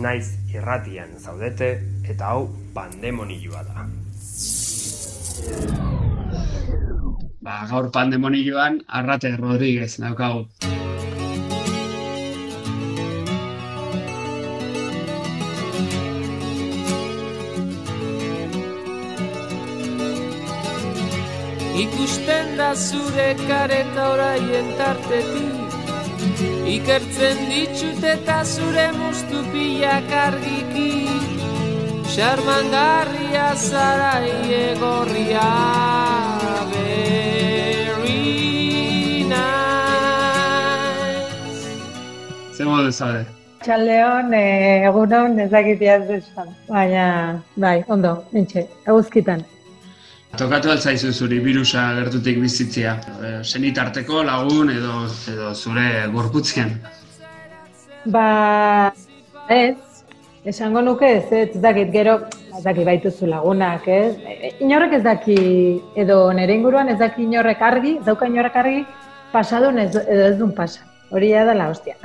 Naiz irratian zaudete eta hau pandemonioa da. Ba, gaur pandemonioan Arrate Rodríguez daukagu. Ikusten da zure kareta oraien tartetik Ikertzen ditut eta zure mustupilak argiki Xarmangarria zara iegorria Very nice Zer modu zade? Txaldeon, eh, egunon, ezakitiaz esan. Baina, bai, ondo, nintxe, eguzkitan. Tokatu altzaizu zuri virusa gertutik bizitzia. Senitarteko lagun edo edo zure gorputzien. Ba, ez, esango nuke ez, ez dakit gero, ez dakit baituzu lagunak, ez? Inorrek ez daki, edo nire inguruan ez daki inorrek argi, dauka inorrek argi, pasadun ez, edo ez dun pasa. Hori da la hostia.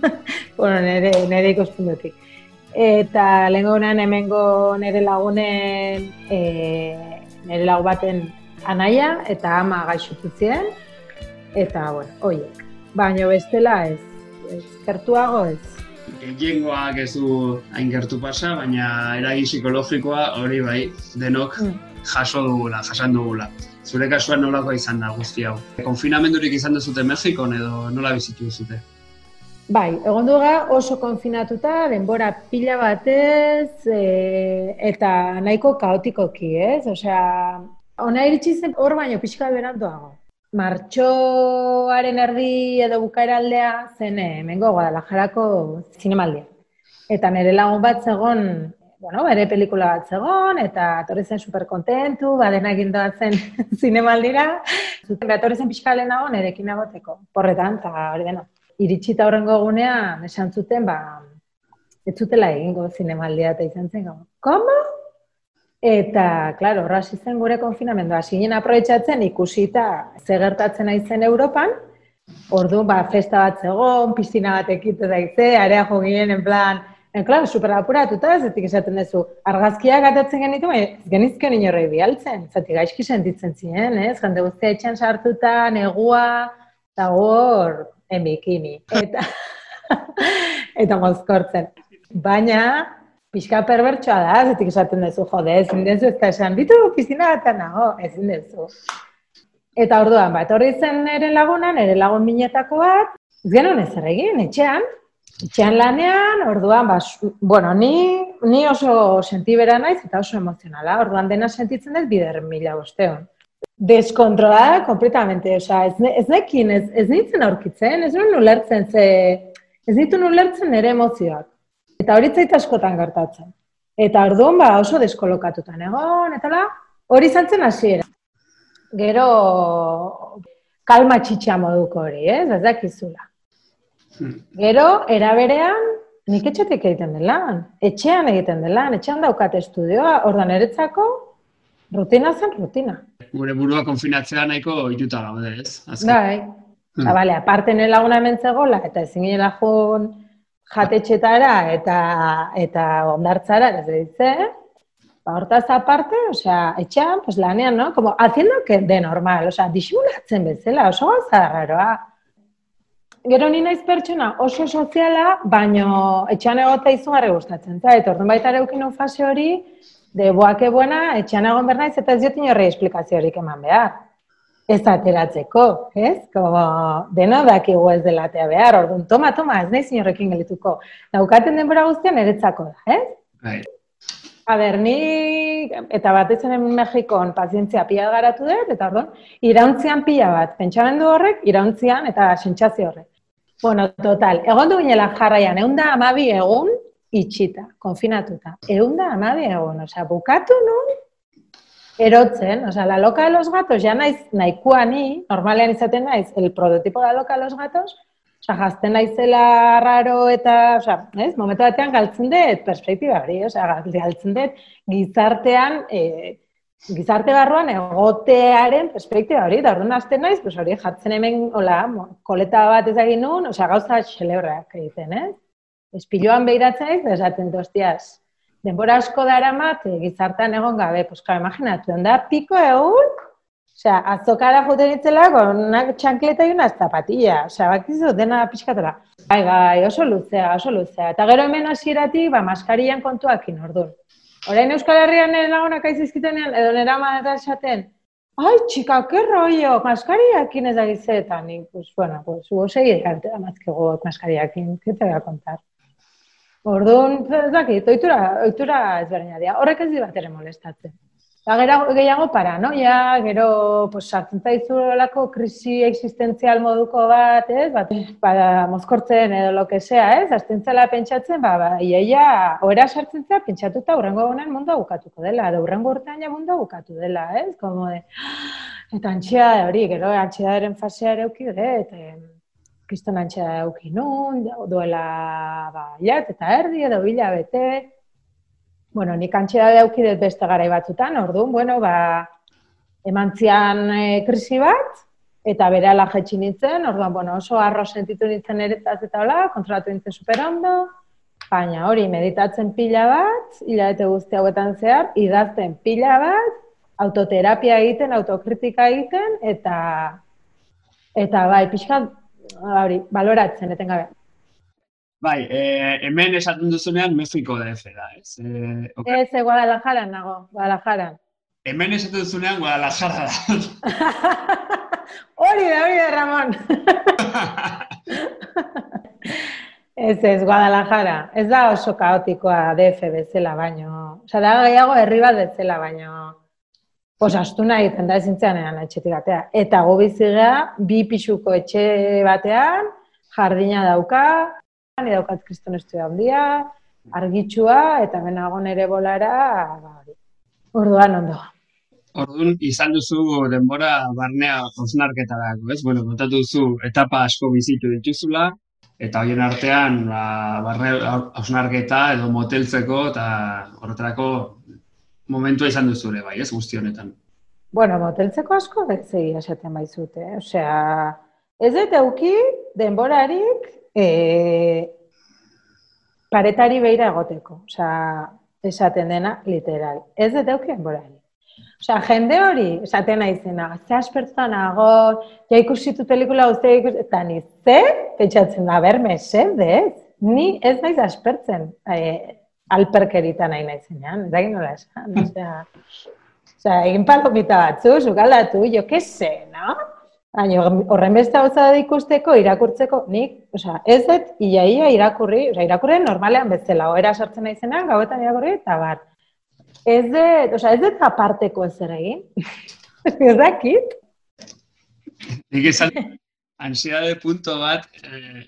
bueno, nire, nire ikuspundutik. Eta lehenko hemengo nire lagunen, e, nire lagu baten anaia eta ama gaixotu ziren, eta, bueno, oiek. Baina bestela ez, ez, gertuago ez. Gehiengoak ez du hain gertu pasa, baina eragi psikologikoa hori bai denok Mm. jaso dugula, jasan dugula. Zure kasuan nolakoa izan da guzti hau. Konfinamendurik izan duzute Mexikon edo nola bizitu duzute? Bai, egon duga oso konfinatuta, denbora pila batez, e, eta nahiko kaotikoki, ez? Osea, ona iritsi zen hor baino pixka beranduago. Martxoaren erdi edo bukaeraldea zen eh, hemengo Guadalajarako zinemaldia. Eta nire lagun bat zegon, bueno, bere pelikula bat zegon, eta etorri zen super kontentu, badena egin zen zinemaldira. Zuten, etorri zen pixka lehenago nirekin agoteko. Porretan, eta hori dena iritsita horrengo egunean esan zuten, ba, ez zutela egingo zinemaldia eta izan zen gau. Komo? Eta, klaro, horra zen gure konfinamendua. Zinen aprobetsatzen ikusita ze gertatzen ari zen Europan, ordu, ba, festa bat zegon, piztina bat ekitu daize, area jo ginen, en plan, en, klaro, super apuratuta, zetik esaten duzu, argazkiak atatzen genitu, genizken inorrei bialtzen, zetik gaizki sentitzen ziren, ez? Jende guztia etxan sartuta, negua, eta hor, en bikini. Eta, eta mozkortzen. Baina, pixka perbertsoa da, zetik esaten duzu, jode, ezin dezu, ez esan, bitu pizina bat nago, ezin dezu. Eta orduan, bat horri zen nire laguna, nire lagun minetako bat, ez genuen ez egin, etxean, etxean lanean, orduan, ba, bueno, ni, ni oso sentibera naiz eta oso emozionala, orduan dena sentitzen dut bider mila bosteon deskontrolada completamente, osea, ez, ne, ez nekin, ez, ez nintzen aurkitzen, ez nuen ulertzen, ze, ez nitu ulertzen nire emozioak. Eta hori zait askotan gertatzen. Eta orduan ba oso deskolokatutan egon, eta la, hori izan zen hasiera. Gero, kalma txitxa moduko hori, ez, ez dakizula. Gero, eraberean, nik etxetik egiten den lan, etxean egiten den lan, etxean daukat estudioa, ordan eretzako, rutina zen rutina. Gure burua konfinatzea nahiko ituta gaude, ez? Azken. Bai. Eta, bale, aparte nire laguna hemen zegoela, eta ezin ginela joan jatetxetara eta eta ondartzara, ez ditze, ba, hortaz aparte, osea, etxean, pues lanean, no? Como haciendo que de normal, osea, disimulatzen bezala, oso gauza raroa. gero ni naiz pertsona oso soziala, baino etxean egotea izugarri gustatzen zait. Orduan baita ere eukin fase hori, de boake buena, etxean egon behar naiz, eta ez diotin horre esplikaziorik eman behar. Ez ateratzeko, ez? Como, deno dakigu ez delatea behar, orduan, toma, toma, ez nahi zinorrekin gelituko. Daukaten denbora guztian eretzako da, ez? Bai. A ber, ni, eta bat etzen hemen Mexikon pazientzia pila garatu dut, eta orduan, irauntzian pila bat, pentsamendu horrek, irauntzian eta sentsazio horrek. Bueno, total, egon du ginela jarraian, egun da amabi egun, itxita, konfinatuta. Egun da amabi egun, osea, bukatu nun, erotzen, osea, la loca de los gatos, ja naiz, nahikoa ni, normalean izaten naiz, el prototipo la loca de los gatos, osea, jazten naizela raro eta, osea, ez, momentu batean galtzen dut perspektiba hori, osea, galtzen dut gizartean, e, gizarte barruan egotearen perspektiba hori, da orduan hasten naiz, pues hori jartzen hemen, hola, koleta bat ez egin nun, osea, gauza xelebrak egiten, ez? Espiloan behiratzen da esaten dut, hostias, denbora asko dara mat, gizartean egon gabe, pues, claro, imaginatu, onda piko egun, Osea, azokara joten itzela, con una chancleta y unas zapatillas. Osea, bakizu, dena pixkatela. Bai, bai, oso luzea, oso luzea. Eta gero hemen hasieratik, ba, maskarian kontuakin, orduan. Orain Euskal Herrian nire lagunak aizizkitenean, edo ama eta esaten, ai, txika, que rollo, maskariakin ez da gizetan. Pues, bueno, pues, arte da mazkego maskariakin, que te voy a contar. Orduan, ez dakit, oitura, oitura ezberdina dira. Horrek ez di bat ere molestatzen. Gero, gehiago paranoia, gero pues, sartzen zaizulako krisi existentzial moduko bat, ez? Bat, ba, mozkortzen edo lo que sea, ez? Azten zela pentsatzen, ba, ba, iaia, oera sartzen zela pentsatuta urrengo egunean mundua bukatuko dela, edo urrengo urtean ja mundua bukatu dela, ez? Como de, eta antxea hori, gero antxearen fasea ere euki dut, eta kriston antxea euki nun, duela, ba, hilat eta erdi edo hilabete, Bueno, nik antxea dauki dut beste garai batzutan, orduan, bueno, ba, eman zian e, krisi bat, eta bere ala jetxi nintzen, orduan, bueno, oso arro sentitu nintzen eretaz eta hola, kontrolatu nintzen super ondo, baina hori, meditatzen pila bat, hilabete guzti hauetan zehar, idazten pila bat, autoterapia egiten, autokritika egiten, eta, eta bai, pixka, hori, baloratzen, etengabe. Bai, e, hemen esaten duzunean Mexiko DF da, ez? E, ok. Ez, eh, Guadalajara nago, Guadalajara. Hemen esaten duzunean Guadalajara da. hori da, hori da, Ramon. Ez ez, Guadalajara. Ez da oso kaotikoa DF bezala baino. Osa, da gehiago herri bat bezala baino. Pues astuna egiten da ezintzean eran etxetik batea. Eta gu bizigea, bi pixuko etxe batean, jardina dauka, ni daukat kriston estudia handia, argitsua, eta benago nere bolara, ba. Orduan ondo. Orduan, izan duzu denbora barnea hausnarketarako, ez? Bueno, kontatu duzu etapa asko bizitu dituzula, eta horien artean, ba, barne hausnarketa edo moteltzeko, eta horretarako momentua izan duzure, bai, ez, guzti honetan. Bueno, moteltzeko asko betzei esaten baizute. Osea, ez dut euki denborarik e, paretari beira egoteko. Osea, esaten dena literal. Ez dut euki denborarik. Osea, jende hori, esaten naizena, ze aspertzen nago, ja ikusi tu pelikula guztia ikusi, eta ni ze, pentsatzen da, berme, ez? Ni ez naiz aspertzen, e, alperkerita nahi naizenean, ez dakit nola esan, osea, osea, egin palomita batzu, sukaldatu, jo, que se, no? Baina horren beste gauza da ikusteko, irakurtzeko, nik, osea, ez dut iaia irakurri, osea, irakurri normalean bezala, oera sartzen naizenean, gauetan irakurri, eta bat. Ez dut, osea, ez dut aparteko ez ere egin. ez dakit. Nik esan, ansiedade punto bat, eh,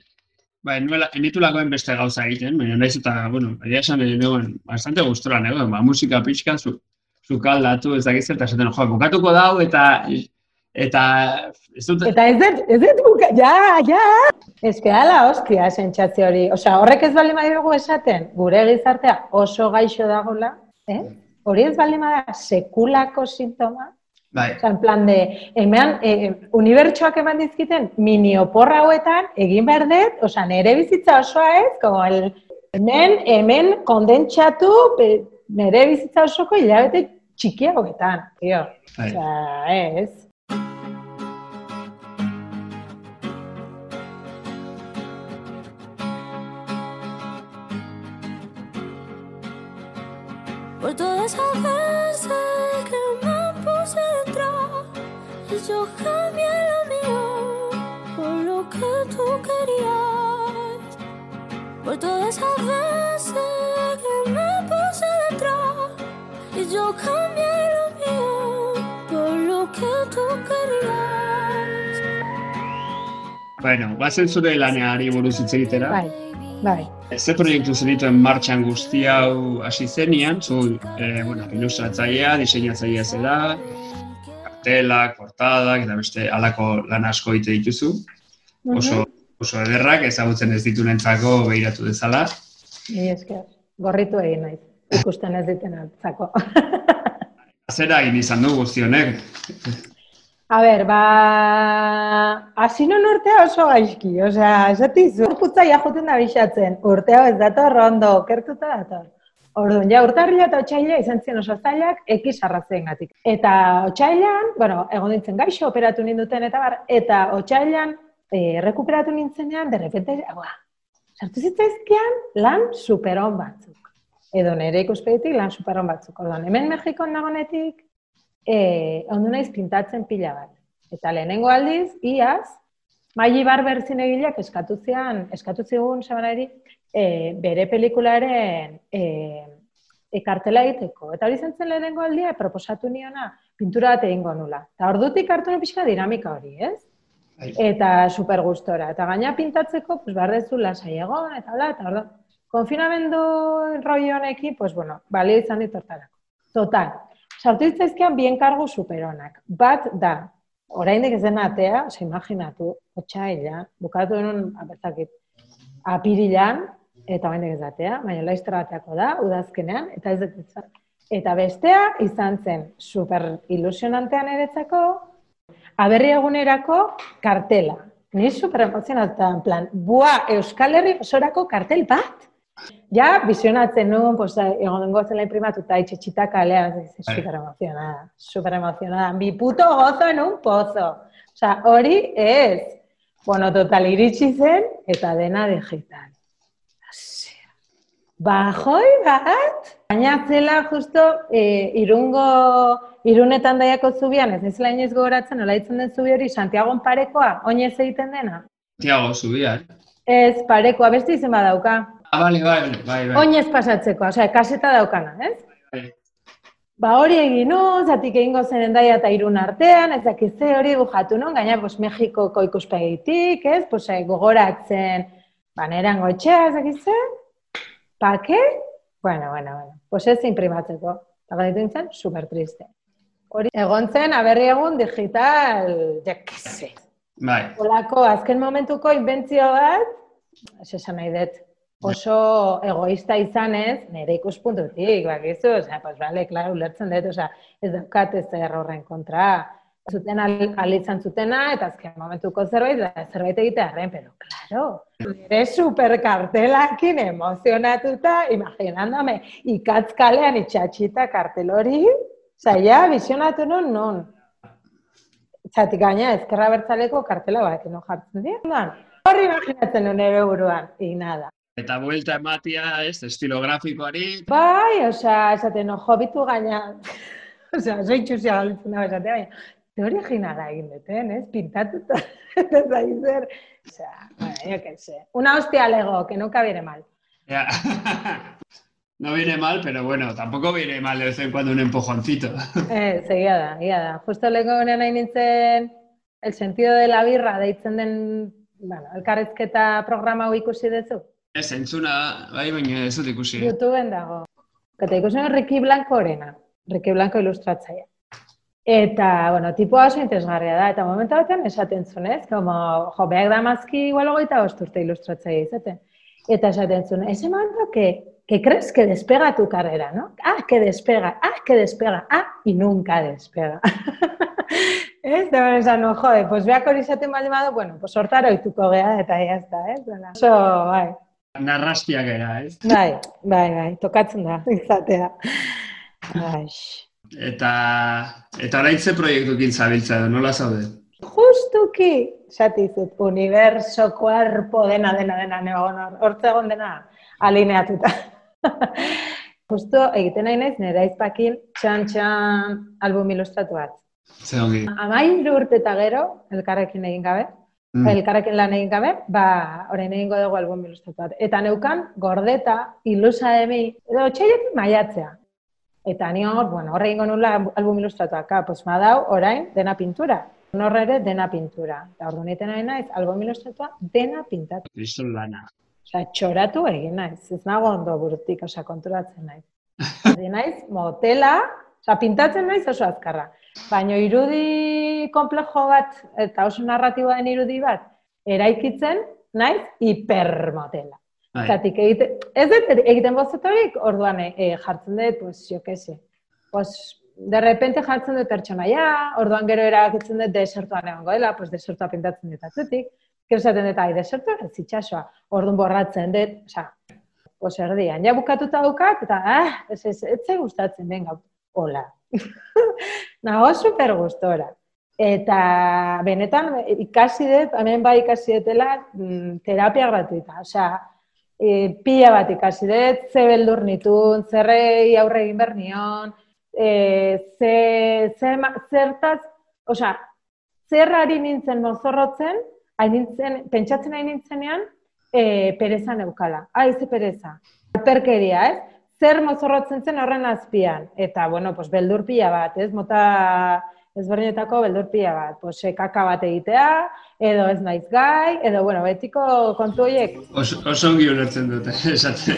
ba, enuela, enitulakoen beste gauza egiten, baina naiz eta, bueno, egia esan egon, bastante gustora negoen, ba, musika pixka, zu, zukaldatu, ez dakiz eta esaten, jo, bukatuko dau, eta, eta, ez dut, Eta ez dut, ez dut buka, ja, ja. Ez que ala ostia sentsazio hori. Osea, horrek ez baldin badugu esaten, gure gizartea oso gaixo dagola, eh? Hori ez bada sekulako sintoma, Bai. Osa, en plan de, hemen, e, e, unibertsoak eman dizkiten, mini oporra hauetan, egin behar dut, osa, nire bizitza osoa ez, como el, hemen, hemen kondentsatu, nire bizitza osoko hilabete txiki hauetan, tio. Bai. Osa, ez. Por todas esas cambié lo mío por lo que tú querías. Por todas esas veces que me puse detrás y yo cambié lo mío por lo que tú querías. Bueno, bazen zure laneari buruz hitz egitera. Bai, bai. Ze proiektu zenituen martxan guzti hau hasi zenian, zu, eh, bueno, ilustratzailea, diseinatzailea zela, kartelak, portadak, eta beste halako lan asko egite dituzu. Oso, oso ederrak, ezagutzen ez ditunentzako behiratu dezala. Ni esker. Gorritu egin naiz. Ikusten ez diten altzako. Zera egin izan du guzti honek. A ber, ba... Hasi non urtea oso gaizki, osea, esatizu. Urputza ja joten da bixatzen, urtea ez dator ondo, kertuta dator. Orduan, ja, urtarrila eta otxaila izan ziren oso zailak ekiz gatik. Eta otxailan, bueno, egon nintzen gaixo operatu ninduten eta bar, eta otxailan eh, rekuperatu nintzenean, derrepente, ba, sartu zitzaizkian lan superon batzuk. Edo nire ikuspegitik lan superon batzuk. Orduan, hemen Mexikon nagonetik, e, ondu naiz pintatzen pila bat. Eta lehenengo aldiz, iaz, Maili Barber zinegileak eskatu zian, eskatu zigun sabanari, e, bere pelikularen e, e, kartela egiteko. Eta hori izan zen lehenengo aldia, proposatu niona, pintura bat egingo nula. Eta ordutik hartu pixka dinamika hori, ez? Bai. Eta super gustora. Eta gaina pintatzeko, pues, behar dezu lasai egon, eta hola, eta orduan. Konfinamendu rollo honekin, pues, bueno, balio izan ditortarako. Total, sartu ditzaizkian bien kargu superonak. Bat da, oraindik ez dena atea, oza, imaginatu, otxaila, bukatu denun, abertzakit, apirilan, eta oraindik ez da atea, baina laiztra bateako da, udazkenean, eta ez dut. Eta bestea izan zen super ilusionantean eretzako, aberri egunerako kartela. Ni super emozionatuta, en plan, bua, Euskal Herri osorako kartel bat? Ja, visionatzen nuen, pues, egon dengo zela imprimatuta, itxetxita kalea, Bai. super emozionada, super emozionada. Mi puto gozo en un pozo. Osea, hori ez. Bueno, total iritsi zen, eta dena digital. Osea, Bajoi bat, baina zela justo e, irungo, irunetan daiako zubian, ez ezela inoiz gogoratzen, nola ditzen den zubi hori, Santiagon parekoa, oinez egiten dena? Tiago, zubia, eh? Ez, parekoa, beste izen badauka. Ah, bale, bai, bai, bai. Oinez pasatzeko, osea, kaseta daukana, ez? Bai. Ba hori egin nu, zatik egingo zen endaia eta irun artean, ez dakiz ze hori bujatu nun, gaina pues, Mexikoko ikuspegitik, ez? Pues, eh, gogoratzen, baneran gotxea, ez dakiz ze? Pake? Bueno, bueno, bueno. Pues ez imprimatzeko. Eta gaitu nintzen, super triste. Hori, egon zen, aberri egun digital, jekize. Bai. Olako, azken momentuko inbentzio bat, esan nahi dut, oso egoista izanez, nire ikuspuntutik, bakizu, osea, pues vale, claro, ulertzen dut, osea, ez daukat ez horren kontra, zuten al, al izan zutena, eta azken momentuko zerbait, da, zerbait egitearen, pero claro, nire superkartelakin emozionatuta, imaginándome, ikatzkalean itxatxita kartel hori, zaila, visionatu nun, nun. Zatik gaina, ezkerra bertzaleko kartela bat, no jartzen dira. Horri imaginatzen nuen ere buruan, y nada. Eta buelta ematia, ez, estilo grafikoari. Bai, osea, esaten, ojo, bitu gaina, osea, oso itxusia galitzen dago esatea, baina, originala egin duten, ez? Pintatuta, ez da zer. Osea, bueno, yo qué sé. Una hostia lego, que nunca viene mal. Ya. No viene mal, pero bueno, tampoco viene mal de vez en cuando un empujoncito. Eh, egia da, egia da. Justo lego honen nahi nintzen, el sentido de la birra deitzen den, bueno, elkarrizketa programa hau ikusi duzu. Ez, entzuna, bai, baina ez dut ikusi. YouTubeen dago. Eta ikusi Ricky Blancorena, Ricky Blanco ilustratzaia. Eta, bueno, tipua oso interesgarria da, eta momentu batean esaten zuen, ez? Como, jo, behar da mazki igual hogeita bost urte ilustratzaia izaten. Eta esaten zuen, ese momento que, que crees que despega tu carrera, ¿no? Ah, que despega, ah, que despega, ah, y nunca despega. ez? Da, esan, no, jode, pues beak hori izaten baldin badu, bueno, pues hortara oituko gea, eta ya está, ez? Dela. Oso, bai, Narrastiak era, ez? bai, bai, bai, tokatzen da, izatea. Bai. Eta, eta orain ze proiektukin zabiltza edo, nola zaude? Justuki, esati zut, universo, cuerpo, dena, dena, dena, negon, hor- hortze egon dena, alineatuta. Justo egiten nahi naiz nire aizpakin txan-txan album ilustratu bat. Ze ongi. Amairu urte eta gero, elkarrekin egin gabe, Mm. elkarrekin lan egin gabe, ba, orain egingo dugu album ilustratu bat. Eta neukan, gordeta, ilusa emi, edo txailetik maiatzea. Eta ni hor, bueno, horre egingo nula album ilustratuak, ka, pues badau, orain, dena pintura. Norre ere, dena pintura. Eta ordu niten nahi naiz, album ilustratua dena pintatu. Kriston lana. Osea, txoratu egin naiz, ez nago ondo burutik, osea, konturatzen naiz. Egin naiz, motela, osea, pintatzen naiz oso azkarra. Baina irudi komplejo bat, eta oso narratiboa den irudi bat, eraikitzen naiz hipermotela. Bai. Zatik egite, ez dut egiten bozetorik, orduan e, jartzen dut, pues, jo que se. Pues, de repente jartzen dut pertsonaia, orduan gero erabakitzen dut desertuan egongo dela, pues desertua pintatzen dut atzutik, gero esaten dut, ai, desertua ez itxasoa, orduan borratzen dut, osea, pues erdian, ja bukatuta daukat, eta, ah, ez, ez, ez zai gustatzen, venga, hola. Nago super gustora. Eta benetan ikasi dut, hemen bai ikasi dutela, mm, terapia gratuita. Osea, e, pila bat ikasi dut, ze beldur nitun, zerrei aurre egin behar nion, e, ze, ze, zertaz, osea, zer ari nintzen mozorrotzen, hain nintzen, pentsatzen hain nintzenean, e, pereza neukala. Ai, ze pereza. Alperkeria, ez? Zer mozorrotzen zen horren azpian. Eta, bueno, pues, beldur pila bat, ez? Mota ezberdinetako beldur pila bat. Pues, eh, kaka bat egitea, edo ez naiz gai, edo, bueno, betiko kontu horiek. Oso, oso ongi ulertzen dute, esaten.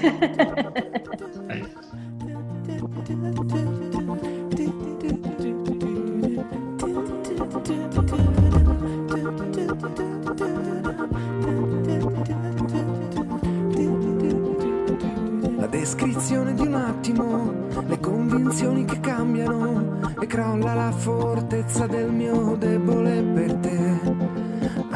Bai. La descrizione di un attimo, le convinzioni che cambiano e crolla la fortezza del mio debole per te.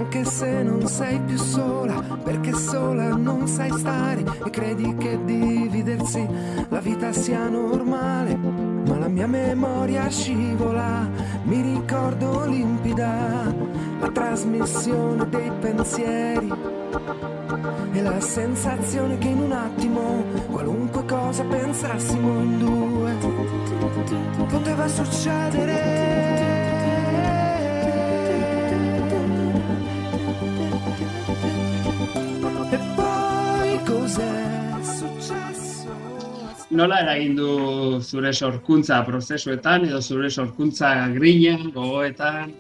Anche se non sei più sola, perché sola non sai stare e credi che dividersi la vita sia normale. Ma la mia memoria scivola, mi ricordo limpida la trasmissione dei pensieri e la sensazione che in un attimo qualunque cosa pensassimo in due poteva succedere. Nola eragin du zure sorkuntza prozesuetan edo zure sorkuntza grina, gogoetan,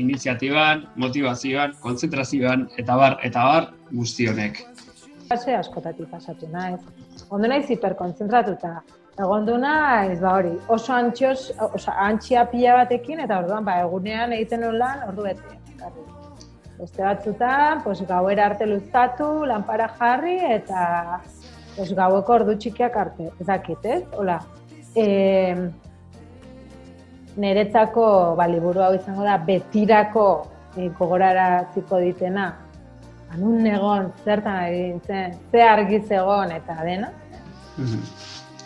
iniziatiban, motivazioan, kontzentrazioan, eta bar, eta bar, guzti honek. Fase askotatik pasatu naiz. Ondo naiz hiperkontzentratuta. Egondu naiz, ba hori, oso antxos, oso antxia pila batekin, eta orduan, ba, egunean egiten nuen lan, ordu bete. Beste batzutan, pues, gauera arte luztatu, lanpara jarri, eta pues, gaueko ordu txikiak arte. Ez dakit, ez? Hola. E, niretzako, ba, liburu hau izango da, betirako e, gogoraraziko ditena, anun egon, zertan ari nintzen, ze argi zegon eta dena. Mhm.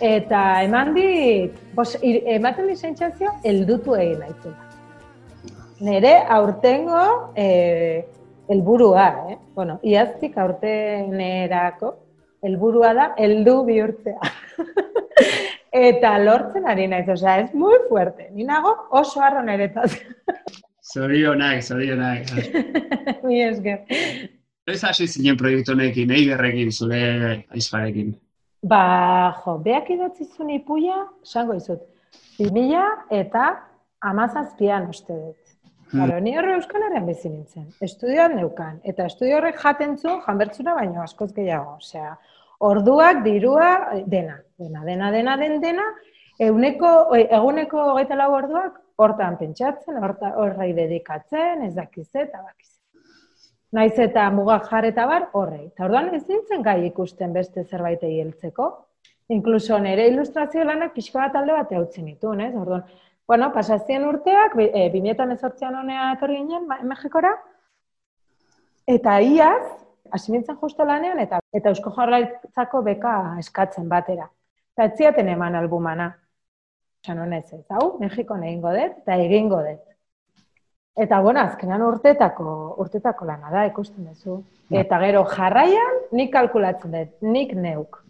Eta eman dit, bos, ir- ematen di sentsazio, heldutu egin naizela. Nere aurtengo eh, helburua, eh? Bueno, iaztik aurtenerako helburua da heldu bihurtzea. Eta lortzen ari naiz, osea, es muy fuerte. Ni nago oso harro niretaz. Zorionak, zorionak. Mi esker. Ez hasi zinen proiektu honekin, eigerrekin, zure aizparekin. Ba, jo, beak idatzi zuen ipuia, esango izut, 2000 eta amazazpian uste dut. Hmm. Ni horre Euskal Herrian bizi nintzen. Estudioan neukan. Eta estudio horrek jaten zuen janbertzura baino askoz gehiago. Osea, orduak, dirua, dena. Dena, dena, dena, den dena. Euneko, oi, eguneko hogeita lau orduak hortan pentsatzen, horta, horrei dedikatzen, ez dakiz eta bakiz. Naiz eta mugak jar eta bar horrei. Eta orduan ez nintzen gai ikusten beste zerbait heltzeko. Inkluso nire ilustrazio lanak pixka bat alde bat eutzen dituen, ez? Orduan, bueno, pasazien urteak, e, 2018an honea etorri ginen Ma- Mexikora, eta iaz, hasi nintzen justo lanean, eta eta Eusko Jaurlaritzako beka eskatzen batera. Eta ez ziaten eman albumana. Osa, honez ez, hau, Mexikon egingo dut, eta egingo dut. Eta, bueno, azkenan urtetako, urtetako lana da, ikusten duzu. Ja. Eta gero jarraian, nik kalkulatzen dut, nik neuk.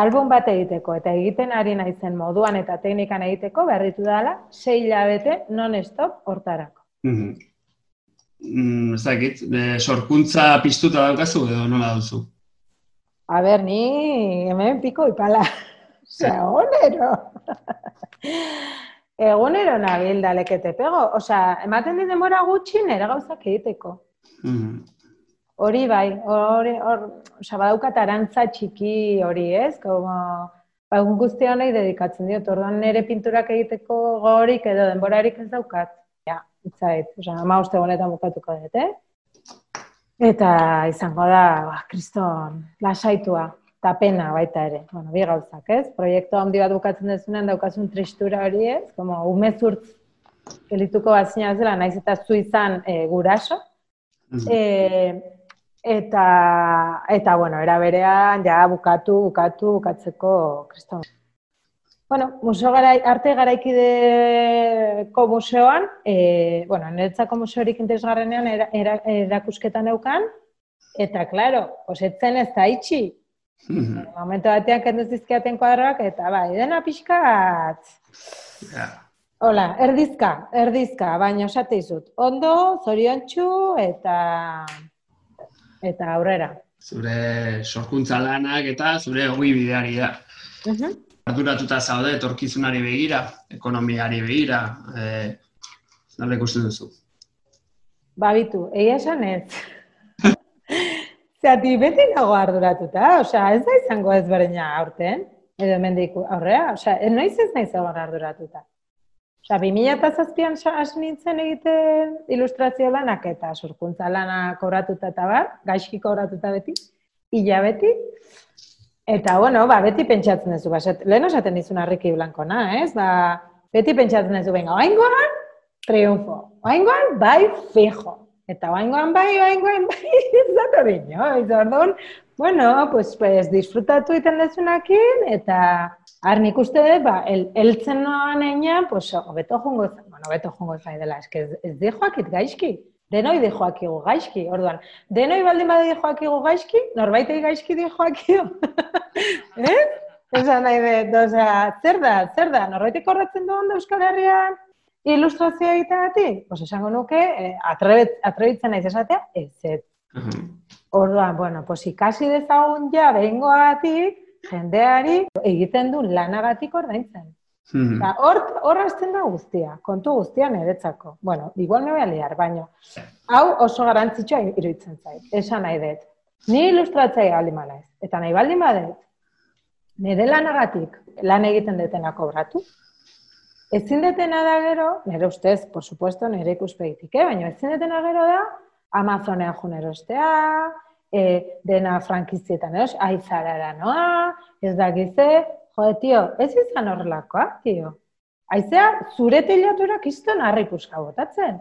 album bat egiteko eta egiten ari naizen moduan eta teknikan egiteko berritu dela sei hilabete non-stop hortarako. Mhm. Mm, ez dakit, e, sorkuntza piztuta daukazu edo nola duzu? A ber, ni hemen piko ipala. Osea, egunero. egunero nabil dalekete pego. Osea, ematen dit denbora gutxi nire gauzak egiteko. Mhm. Hori bai, hori, hor, osea, badaukat arantza txiki hori, ez? Como, ba, guztia nahi dedikatzen diot, orduan nire pinturak egiteko gogorik edo denborarik ez daukat. Itzait, osea, ama uste honetan bukatuko dut, eh? Eta izango da, ba, kriston, lasaitua, eta pena baita ere. Bueno, bi gauzak, ez? Proiektu handi bat bukatzen dezunean daukasun tristura hori, ez? Como, umezurtz gelituko bazina zela, naiz eta zu izan e, guraso, Mhm. E, eta, eta, bueno, era berean, ja, bukatu, bukatu, bukatzeko, kriston. Bueno, museo garai, arte garaikideko museoan, e, bueno, niretzako museorik interesgarrenean era, era, erakusketa neukan, eta, klaro, osetzen ez da itxi. Mhm. Momentu batean kendu zizkiaten kuadroak, eta bai, dena pixkat, Ja. Hola, erdizka, erdizka, baina esate dizut. Ondo, zoriontsu eta eta aurrera. Zure sorkuntza lanak eta zure ogi bideari da. Mhm. Arduratuta zaude etorkizunari begira, ekonomiari begira, eh, nola ikusten duzu? Babitu, egia esan ez. Zati, beti nago arduratuta, osea, ez da izango ez berdina aurten, edo hemendik aurrea, osea, ez noiz ez naiz egon arduratuta. Osea, 2007an sa- hasi nintzen egiten ilustrazio lanak eta sorkuntza lana kobratuta eta bar, gaizki kobratuta beti, ila beti, Eta, bueno, ba, beti pentsatzen duzu, ba, esat- lehen esaten dizun harriki blankona, ez? Ba, beti pentsatzen duzu, venga, oaingoan, triunfo. Oaingoan, bai, fijo. Eta oaingoan, bai, oaingoan, bai, ez dator inoiz, orduan, bueno, pues, pues, disfrutatu iten dezunakin, eta har nik uste dut, ba, el, eltzen noan einan, pues, hobeto jongo, za- bueno, hobeto jongo zaidela, eske ez, ez dijoakit gaizki. Denoi dijoakigu gaizki, orduan. Denoi baldin badi dijoakigu gaizki, norbaitei gaizki dijoakio. eh? Esan nahi dut, osea, zer da, zer da, norbaitek horretzen du ondo Euskal Herrian ilustrazioa egiteagatik? Pues esango nuke, eh, atrebet, atrebitzen naiz esatea, ez, ez. Mhm. Orduan, bueno, pues ikasi dezagun ja behingoagatik, jendeari egiten du lanagatik ordaintzen. Mhm. Eta hor, hor hasten da guztia, kontu guztia niretzako. Bueno, igual me voy a liar, baina hau oso garrantzitsua iruditzen zait. Esan nahi dut. Ni ilustratzaile baldin badaiz. Eta nahi baldin badut, nire lanagatik lan egiten detena kobratu. Ezin detena da gero, nire ustez, por supuesto, nire ikuspegitik, eh? baina ezin detena gero da, Amazonean jun erostea, e, dena frankizietan eros, aizarara noa, ez dakize, jode, tio, ez izan horrelakoa, tio. Aizea, zure teilatura kiston harri puska botatzen.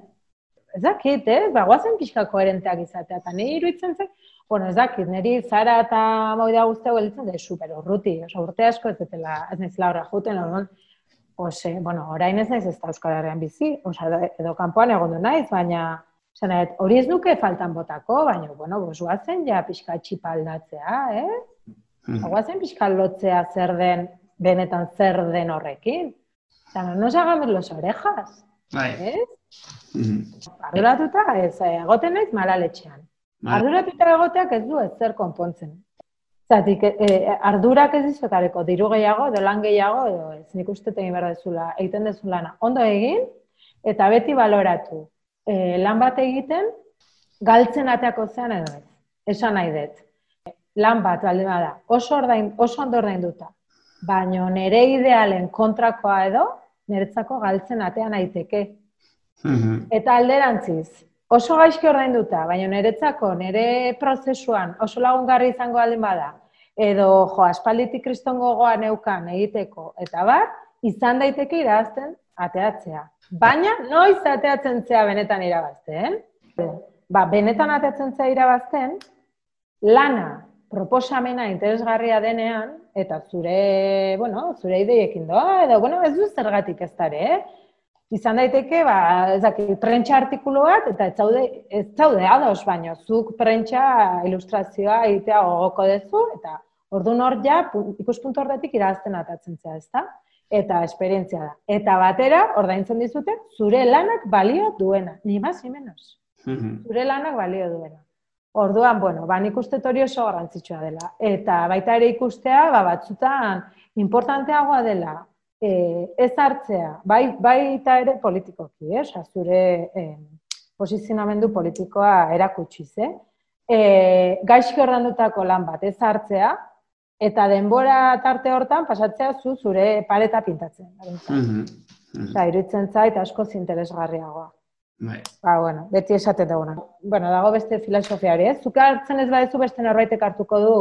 Ez dakit, eh? Ba, guazen pixka koherenteak izatea, eta niri iruditzen zen, bueno, ez dakit, niri zara eta moida guztia gelitzen da, super urruti, oso urte asko ez dutela, ez naizela horra juten, orduan, Ose, bueno, orain ez naiz ez da Euskal Herrian bizi, osea, edo, kanpoan egon du naiz, baina dut, hori ez nuke faltan botako, baina, bueno, bos, guazen ja pixka txipa aldatzea, eh? Mhm. Guazen pixka lotzea zer den, benetan zer den horrekin. Osa, no hagamos los orejas, Bai. eh? Mhm. Arduratuta, ez, egoten naiz malaletxean. Arduratuta egoteak ez du ez zer konpontzen. Zatik, e, ardurak ez dizotareko, diru gehiago, edo lan gehiago, edo ez nik uste egin behar dezula, egiten dezu lana. Ondo egin, eta beti baloratu. E, lan bat egiten, galtzen ateako zean edo ez. Esan nahi dut. Lan bat, baldin bada, oso, ordain, oso ondo ordainduta, baino nire idealen kontrakoa edo, niretzako galtzen atean aiteke. Mhm. Eta alderantziz, oso gaizki ordainduta, baina niretzako, nire prozesuan oso lagungarri izango baldin bada, edo jo, aspalditik kriston gogoa neukan egiteko, eta bar, izan daiteke irabazten ateatzea. Baina, noiz ateatzen zea benetan irabazten? Ba, benetan ateatzen zea irabazten, lana, proposamena interesgarria denean, eta zure, bueno, zure ideiekin doa, edo, bueno, ez du zergatik ez dare, eh? Izan daiteke, ba, ez dakit, prentsa artikulu bat, eta ez zaude, ez zaude ados, baino, zuk prentsa ilustrazioa egitea gogoko dezu, eta Orduan hor ja, pu- ikuspuntu horretik irazten atatzen zea, ezta? Eta esperientzia da. Eta batera, ordaintzen dizute, zure lanak balio duena. Ni más ni menos. Zure lanak balio duena. Orduan, bueno, ba, nik uste hori oso garrantzitsua dela. Eta baita ere ikustea, ba, batzutan, importanteagoa dela, e, ez hartzea, bai, baita ere politikoki, eh? Osa, zure eh, posizionamendu politikoa erakutsiz, eh? E, gaizki ordandutako lan bat ez hartzea, eta denbora tarte hortan pasatzea zu zure pareta pintatzen. Mhm. Mhm. Osea, iruditzen zait askoz interesgarriagoa. Bai. Ba, bueno, beti esaten duguna. Bueno, dago beste filosofia hori, ez? Zuk hartzen ez badezu beste norbaitek hartuko du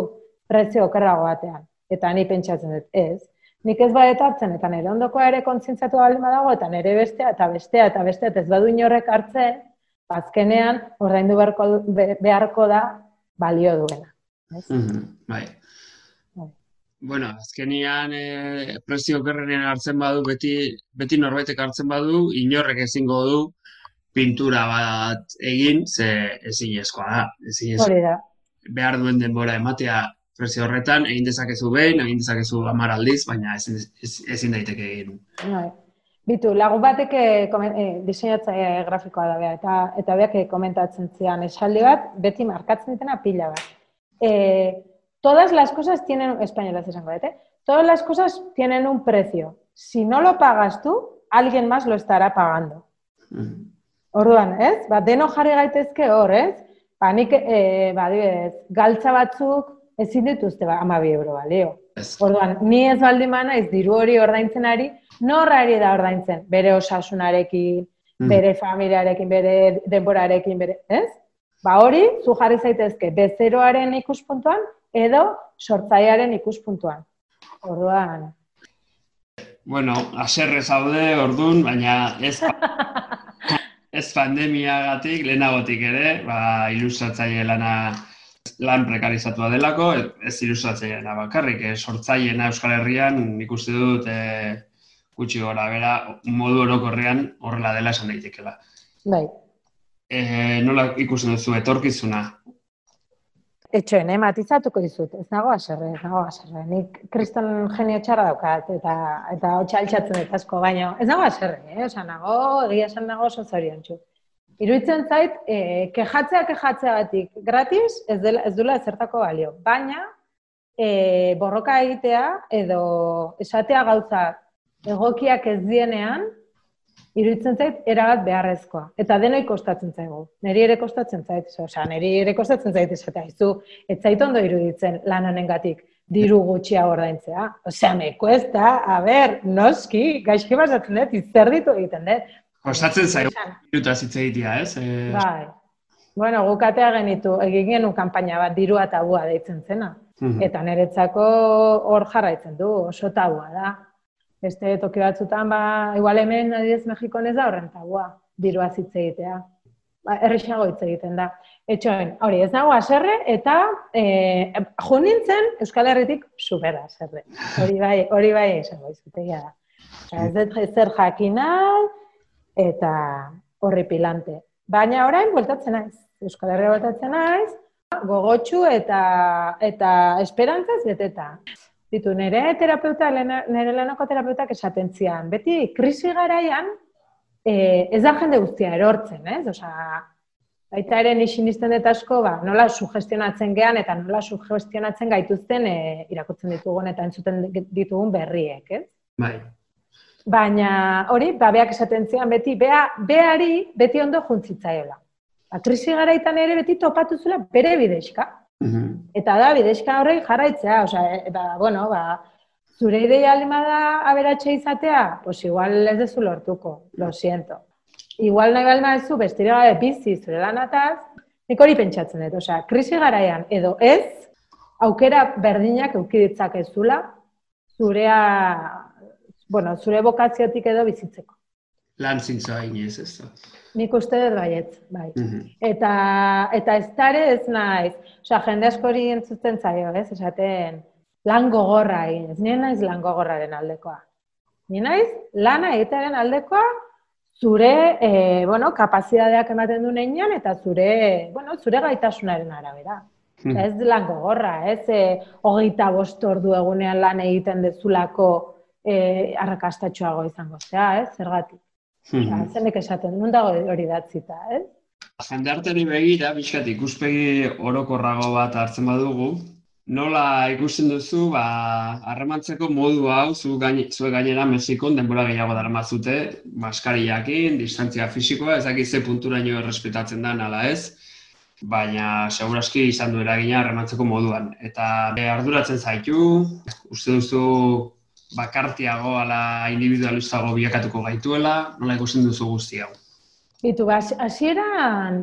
prezio okerrago batean. Eta ni pentsatzen dut, ez. Nik ez badet hartzen, eta nire ondokoa ere kontzientzatu baldin badago, eta nire bestea, eta bestea, eta bestea, eta ez badu inorrek hartzen, azkenean ordaindu beharko, beharko da balio duena. Ez? Mhm, Bai. Bai. Bueno, azkenian e, prezio okerrenen hartzen badu, beti, beti norbaitek hartzen badu, inorrek ezingo du pintura bat egin, ze ezinezkoa da. Da. behar duen denbora ematea prezio horretan, egin dezakezu behin, egin dezakezu hamar aldiz, baina ezin, ez- ezin daiteke egin. Bai. Bitu, lagun batek eh, eh, diseinatzaile grafikoa da bea, eta, eta beak eh, komentatzen zian esaldi bat, beti markatzen ditena pila bat. Eh, todas las cosas tienen, españolas esango dut, eh? Todas las cosas tienen un precio. Si no lo pagas tú, alguien más lo estará pagando. Mhm. Orduan, ez? Ba, deno jarri gaitezke hor, ez? Ba, nik, e, ba, adibidez, galtza batzuk ezin dituzte ba, 12 euro balio. Ez. Orduan, ni ez baldin naiz diru hori ordaintzen ari, norrari da ordaintzen? Bere osasunarekin, Mhm. bere familiarekin, bere denborarekin, bere, ez? Ba hori, zu jarri zaitezke bezeroaren ikuspuntuan edo sortzailearen ikuspuntuan. Orduan, Bueno, aserre zaude ordun, baina ez ez pandemiagatik, lehenagotik ere, ba, ilustratzaile lana lan prekarizatua delako, ez ilustratzailena bakarrik, eh, sortzaileena Euskal Herrian nik uste dut eh, gutxi gora bera modu orokorrean horrela dela esan daitekela. bai, Eh, nola ikusten duzu etorkizuna? Etxoen, eh, matizatuko dizut, ez nago aserre, ez nago aserre. Nik kriston genio txarra daukat, eta, eta hotxa altxatzen dut asko, baina ez nago aserre, eh? Osa, nago, egia esan nago oso zoriontsu. Iruditzen zait, eh, kejatzea kejatzeagatik gratis ez, dela, ez duela ezertako balio. Baina, eh, borroka egitea edo esatea gauza egokiak ez dienean, iruditzen zait erabat beharrezkoa. Eta denoi kostatzen zaigu. Neri ere kostatzen zait, osea, neri ere kostatzen zait esatea, izu, ez zait ondo iruditzen lan honengatik diru gutxia ordaintzea. Osea, me cuesta, a ber, noski, gaizki basatzen dut, izerditu egiten dut. Kostatzen zaigu Esan, minutaz hitz egitea, ez? Eh, Bai. Bueno, gukatea genitu, egin genuen kanpaina bat, dirua tabua deitzen zena. mhm. Eta niretzako hor jarraitzen du, oso tabua da. Beste toki batzutan, ba, igual hemen, adidez, Mexikon ez da horren tabua, dirua hitz egitea. Ba, errexago hitz egiten da. Etxoen, hori, ez nago aserre, eta e, jo nintzen Euskal Herritik supera aserre. Hori bai, hori bai esango izutegia da. Ez dut zer jakina, eta horripilante. Baina orain bueltatzen naiz. Euskal Herria bueltatzen naiz, gogotsu eta eta esperantzaz beteta. Ditu, nire terapeuta, nire lanako terapeutak esaten zian, beti krisi garaian eh, ez da jende guztia erortzen, ez? Osea, baita ere ni sinisten dut asko, ba, nola sugestionatzen gean eta nola sugestionatzen gaituzten eh, irakurtzen ditugun eta entzuten ditugun berriek, ez? Bai. Baina hori, ba, beak esaten zian beti, bea, beari beti ondo juntzitzaiola. Ba, krisi garaitan ere beti topatu zula bere bidezka. Mhm. Eta da, bidezka horrek jarraitzea, osea, eta, bueno, ba, zure ideia alima da aberatxe izatea, pues igual ez dezu lortuko, lo siento. Igual nahi balma ez zu, bestire gabe bizi zure lanataz, nik hori pentsatzen dut, osea, krisi garaian edo ez, aukera berdinak euki ditzakezula, zurea, bueno, zure bokaziotik edo bizitzeko. Lan zintzoa inoiz, ez da. Nik uste dut baiet, bai. Mhm. Eta, eta ez dare ez naiz. Osea, jende askori entzuten zaio, ez? Esaten, lan gogorra egin. Ez nien naiz lan gogorraren aldekoa. Ni naiz lana egitearen aldekoa zure, e, bueno, kapazidadeak ematen du neinean eta zure, bueno, zure gaitasunaren arabera. Hmm. Ez lan gogorra, ez? E, hogeita bost ordu egunean lan egiten dezulako e, arrakastatxoago izango zea, ez? Zergatik. Hmm. Ja, zenek esaten, nun dago hori datzita, ez? Jendarteri begira, bizkat ikuspegi orokorrago bat hartzen badugu, nola ikusten duzu, ba, harremantzeko modu hau, zu gaine, zue gainera Mexikon denbora gehiago daramatzute, maskariakin, distantzia fisikoa, ez dakit ze punturaino errespetatzen da ala ez, baina seguraski izan du eragina harremantzeko moduan. Eta arduratzen zaitu, uste duzu bakartiago ala individualistago bilakatuko gaituela, nola ikusten duzu guzti hau. Bitu, ba, hasieran,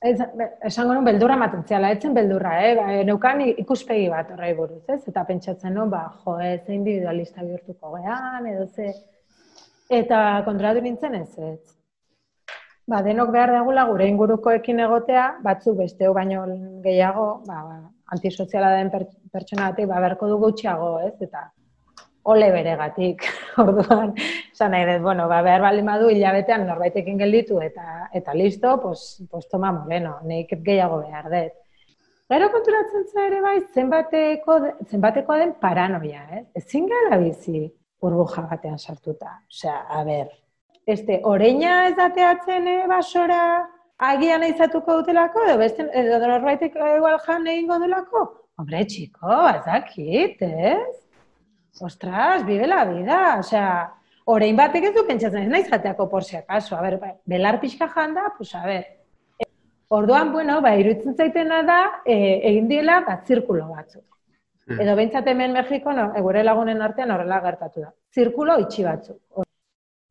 ez, esango nun beldurra ematen ziala, etzen beldurra, eh? Ba, neukan ikuspegi bat horrei buruz, ez? Eta pentsatzen nun, ba, jo, ez individualista bihurtuko gean, edo ze... Eta kontratu nintzen ez, ez. Ba, denok behar dagula gure ingurukoekin egotea, batzuk besteu baino gehiago, ba, ba, antisoziala den per, pertsona batek, ba, beharko du gutxiago, ez? Eta ole beregatik, orduan, esan nahi dut, bueno, ba, behar baldin badu hilabetean norbaitekin gelditu eta eta listo, pues, pues toma moreno, nik gehiago behar dut. Gero konturatzen za ere bai, zenbateko, zenbateko den paranoia, eh? Ezin gara bizi burbuja batean sartuta. Osea, a ber, este, oreina ez dateatzen eh, basora agian izatuko dutelako, edo beste, edo norbaitek igual jan egingo delako? Hombre, txiko, ez dakit? Ostras, vive la vida, osea, orain batek ez du pentsatzen, ez naiz jateako por si acaso, a ber, ba, belar pixka janda, pues a ber. Orduan, bueno, ba, iruditzen zaitena da, e, egin diela, ba, zirkulo batzuk. Hmm. Edo behintzat hemen Mexiko, no, gure lagunen artean horrela gertatu da. Zirkulo itxi batzuk.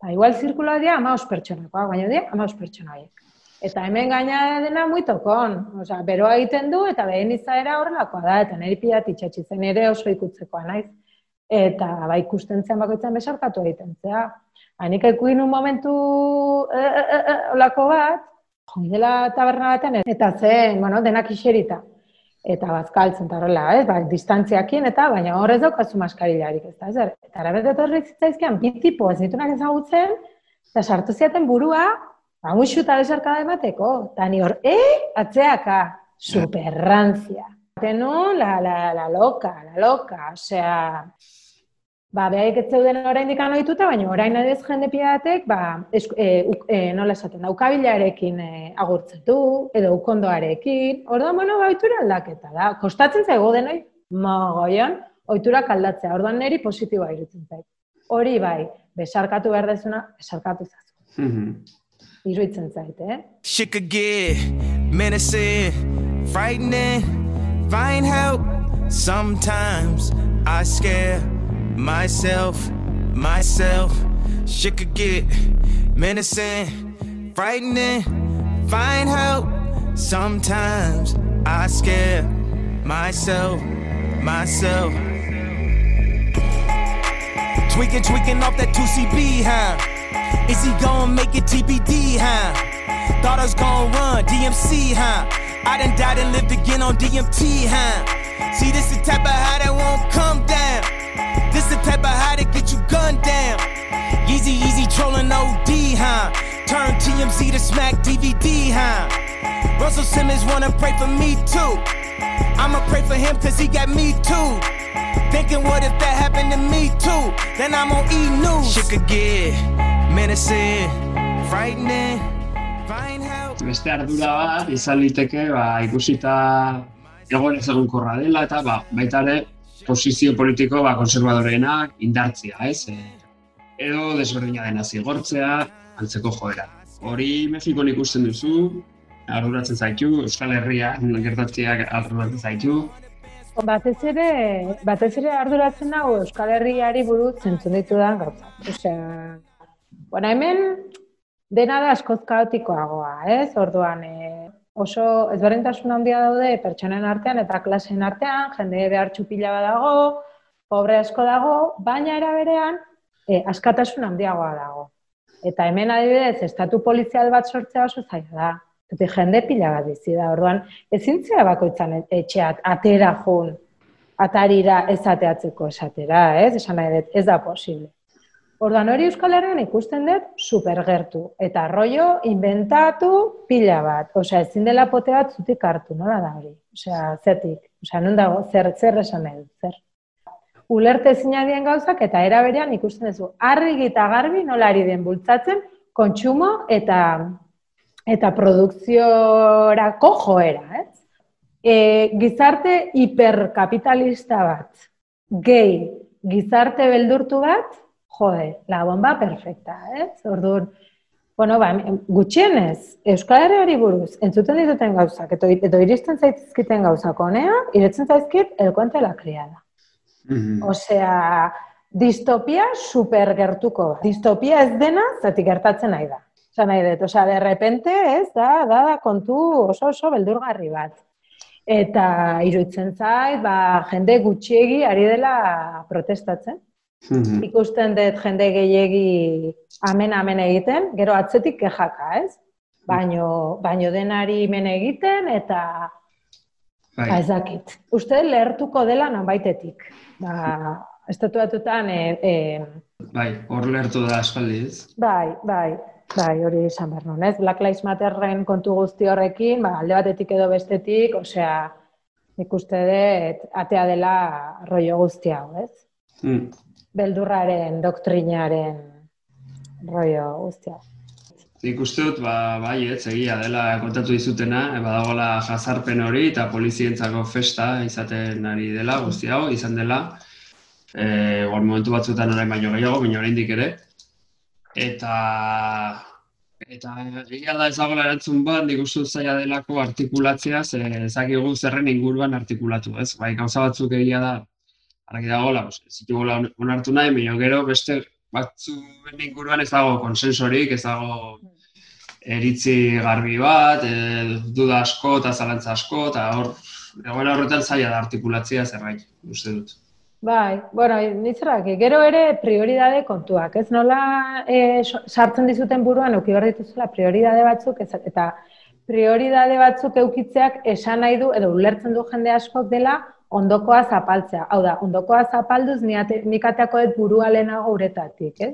Ba, igual zirkuloa dira amaus pertsonakoa, baina dira amaus pertsona horiek. Eta hemen gaina dena muitokon. Osea, beroa egiten du eta behen izaera horrelakoa da, eta niri pilat itxatzi zen ere oso ikutzekoa naiz. Eta ba, ikusten zen bakoitzan besarkatu egiten zea. Hanik ekuin un momentu e, e, e, e, olako bat, joan dela taberna batean, eta zen, bueno, denak iserita. Eta bazkaltzen eta horrela, ez, ba, distantziakin, eta baina horrez daukazu maskarilarik, ez da, zer. Eta arabet etorri zitzaizkian, bi tipo ez ditunak ezagutzen, eta sartu ziaten burua, ba, muixu eta besarkada emateko. Eta ni hor, e, atzeaka, superrantzia. Tenun, la, la, la loca, la loca, osea, ba, behaik ez zeuden orain dikan ohituta, baina orain adez jende pilatek, ba, es, e, uk- e, nola esaten da, ukabilarekin e, agurtzetu, edo ukondoarekin, orduan, bueno, ba, ohitura aldaketa da. Kostatzen zaigu denoi, mogoion, ohiturak aldatzea, orduan niri positiboa irutzen zait. Hori bai, besarkatu behar dezuna, besarkatu zazu. Mhm. Iruitzen zait, eh? Shit could get menacing, frightening, find help. Sometimes I scare myself, myself. Shit could get menacing, frightening, find help. Sometimes I scare myself, myself. Tweaking, tweaking off that 2CB, huh? Is he gonna make it TBD, huh? Thought I was gonna run DMC, huh? I done died and lived again on DMT, huh? See, this is the type of high that won't Easy, easy trolling OD, huh? Turn TMZ to smack DVD, huh? Russell Simmons wanna pray for me too. I'ma pray for him cause he got me too. Thinking what if that happened to me too? Then I'm on E! News. Shit could get menacing, frightening. Beste ardura bat, izan liteke, ba, ikusita egon ez egonkorra dela, eta ba, baita ere, posizio politiko ba, konservadoreenak indartzia, ez? E, edo desberdina dena zigortzea, antzeko joera. Hori Mexikon ikusten duzu, arduratzen zaitu, Euskal Herrian gertatzeak arduratzen zaitu, Batez ere, batez ere arduratzen nago Euskal Herriari buruz zentzun ditudan gauza. Osea, bueno, hemen dena da askoz kaotikoagoa, ez? Orduan, e, oso ezberdintasun handia daude pertsonen artean eta klaseen artean, jende behar txupila badago, pobre asko dago, baina era berean e, askatasun handiagoa dago. Eta hemen adibidez, estatu polizial bat sortzea oso zaila da. Eta jende pila bat bizi da, orduan, ezin bakoitzan etxeat, atera jun, atarira ez ateatzeko esatera, ez? Esan nahi dut, ez da posible. Orduan hori Euskal Herrian ikusten dut supergertu. Eta rollo inventatu pila bat. Osea, ezin dela pote bat zutik hartu, nola da hori? Osea, zetik. Osea, non dago, zer, zer esan nahi dut, zer. Ulerte dien gauzak eta era berean ikusten duzu. Argi eta garbi nola ari den bultzatzen kontsumo eta eta produkziorako joera, ez? E, gizarte hiperkapitalista bat, gehi gizarte beldurtu bat, jode, la bomba perfecta, ez? Orduan, bueno, ba, gutxienez, Euskal Herriari buruz, entzuten dituten gauzak, edo, edo iristen zaizkiten gauzak honea, iretzen zaizkit el cuento la criada. Mhm. Osea, distopia super gertuko. Distopia ez dena, zati gertatzen nahi da. Osa nahi dut, osea, de repente, ez, da, da, da, kontu oso oso beldurgarri bat. Eta iruditzen zait, ba, jende gutxiegi ari dela protestatzen. Mhm. Ikusten dut jende gehiegi amen amen egiten, gero atzetik kejaka, ez? Baino, baino denari men egiten eta Bai. ba, ez dakit. Uste lehertuko dela nonbaitetik. Ba, estatuatutan, e, e, Bai, hor lertu da aspaldi, ez? bai, bai, bai, hori esan behar nuen, ez? Black Lives Matterren kontu guzti horrekin, ba, alde batetik edo bestetik, osea, nik uste dut atea dela rollo guzti hau, ez? Mm. Beldurraren, doktrinaren rollo guzti hau. Nik uste dut, ba, bai, ez, egia dela kontatu dizutena, e, badagoela jazarpen hori eta polizientzako festa izaten ari dela, guzti hau, izan dela, e, igual momentu batzuetan orain baino gehiago, baina oraindik ere. Eta, eta egia da ez dagoela erantzun bat, nik uste zaila delako artikulatzea, ze ezakigu zerren inguruan artikulatu, ez? Bai, gauza batzuk egia da, argi ditugula on- onartu nahi, baina gero beste batzuen inguruan ez dago konsensorik, ez dago eritzi garbi bat, e, duda asko eta zalantza asko, eta hor, egoera horretan zaila da artikulatzea zerbait, uste dut. Bai, bueno, nitzerrak, gero ere prioridade kontuak, ez nola e, sartzen dizuten buruan euki behar dituzula prioridade batzuk, ez, eta prioridade batzuk eukitzeak esan nahi du, edo ulertzen du jende askok dela, ondokoa zapaltzea. Hau da, ondokoa zapalduz niate- nik ateako dut burua lehenago uretatik, ez?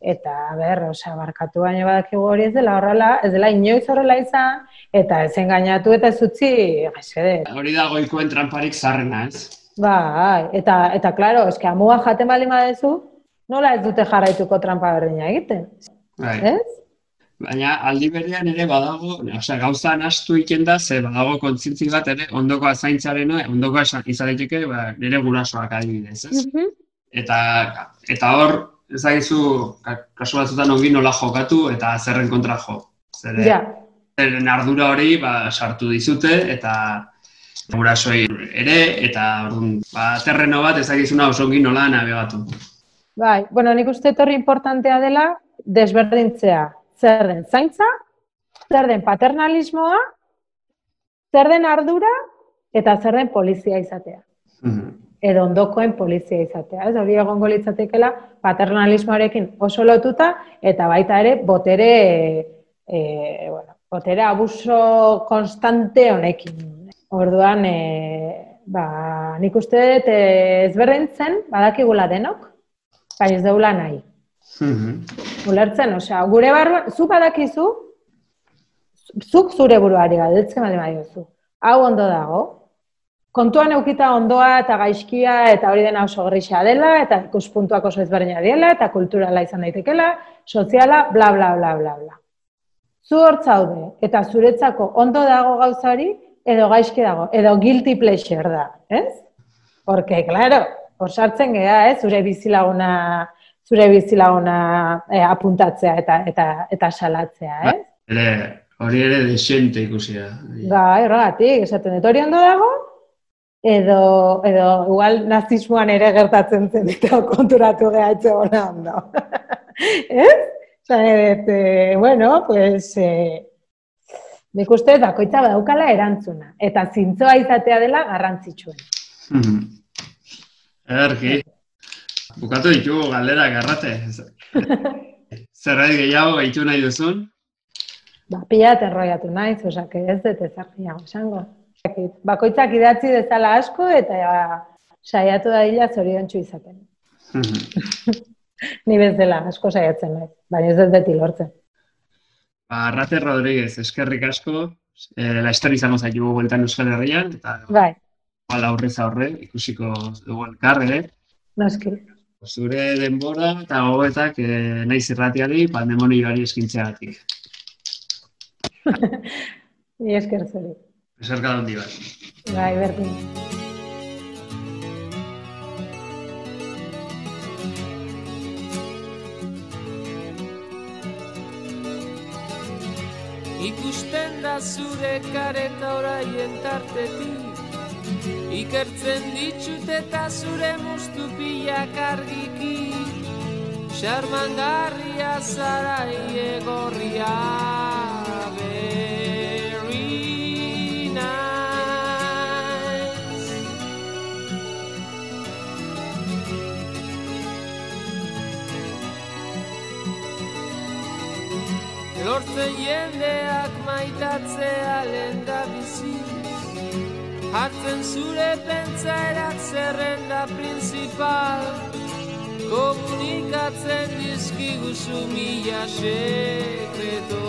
Eta, ber, osea, barkatu baino badakigu hori ez dela horrela, ez dela inoiz horrela izan, eta ez engainatu eta ez utzi, gaizede, Hori da goikoen tramparik zarrena, ez? Bai, eta, eta klaro, eske amuga jaten baldin badezu, nola ez dute jarraituko trampa berdina egiten, Bai. ez? Baina aldi berean ere badago, osea, gauza nastu iken da, ze badago kontzientzi bat ere ondokoa zaintzarena, ondokoa esan- izan daiteke ba, nire gurasoak adibidez, ez? Eta, eta hor, ezagizu, ka- kasu batzutan ongi nola jokatu eta zerren kontra jo. Zeren, Ja, zeren ardura hori ba, sartu dizute eta gurasoei ere, eta orduan, ba, terreno bat ezagizuna oso ongi nola nabegatu. bai, bueno, nik uste etorri importantea dela desberdintzea. Zer den zaintza, zer den paternalismoa, zer den ardura, eta zer den polizia izatea. Mhm. edo ondokoen polizia izatea. Ez hori egongo litzatekela paternalismoarekin oso lotuta eta baita ere botere e, bueno, botere abuso konstante honekin. Orduan e, ba, nik uste dut e, ezberdintzen badakigula denok, bai ez deula nahi. Mhm. Ulertzen, osea, gure barruan, zu badakizu, zuk zure buruari galdetzen baldin badiozu. Hau ondo dago, kontuan eukita ondoa eta gaizkia eta hori dena oso grisa dela, eta ikuspuntuak oso ezberdina diela, eta kulturala izan daitekela, soziala, bla, bla, bla, bla, bla. Zu hor zaude, eta zuretzako ondo dago gauza hori, edo gaizki dago, edo guilty pleasure da, ez? Porque, claro, hor sartzen gea, ez, zure bizilaguna, zure bizilaguna eh, apuntatzea eta, eta, eta salatzea, ez? Ere, hori ere desente ikusi da. Bai, horregatik, esaten dut hori ondo dago, edo, edo igual nazismoan ere gertatzen zen eta konturatu geha etxegona ondo. ez? Zan edet, eh, bueno, pues, eh, nik uste bakoitza badaukala erantzuna. Eta zintzoa izatea dela garrantzitsuen. Mhm. Ederki. Bukatu ditugu galdera garrate. Zerbait gehiago gehitu nahi duzun? Ba, pila erroiatu naiz, osak ez dut ezer gehiago esango. Bakoitzak idatzi dezala asko eta saiatu da dila zoriontsu izaten. Ni bezala, asko saiatzen naiz, baina ez dut beti lortzen. Ba, Rate Rodríguez, eskerrik asko, e, la historia izango zaitu bueltan Euskal Herrian, eta Bai, aurrez aurre, ikusiko dugu elkar, ere. noski. Zure denbora eta gogoetak e, naiz irratiari pandemonioari eskintzeagatik. Ni esker zuri. Eserka handi bat. Bai, berdin. Ikusten da zure kareta oraien tartetik Ikertzen ditut eta zure mustupiak argiki. Xarmangarria zara iegorria Very nice Lortzen jendeak maitatzea lenda bizi Hartzen zure pentsaerak zerrenda principal. Komunikatzen dizkiguzu mila sekreto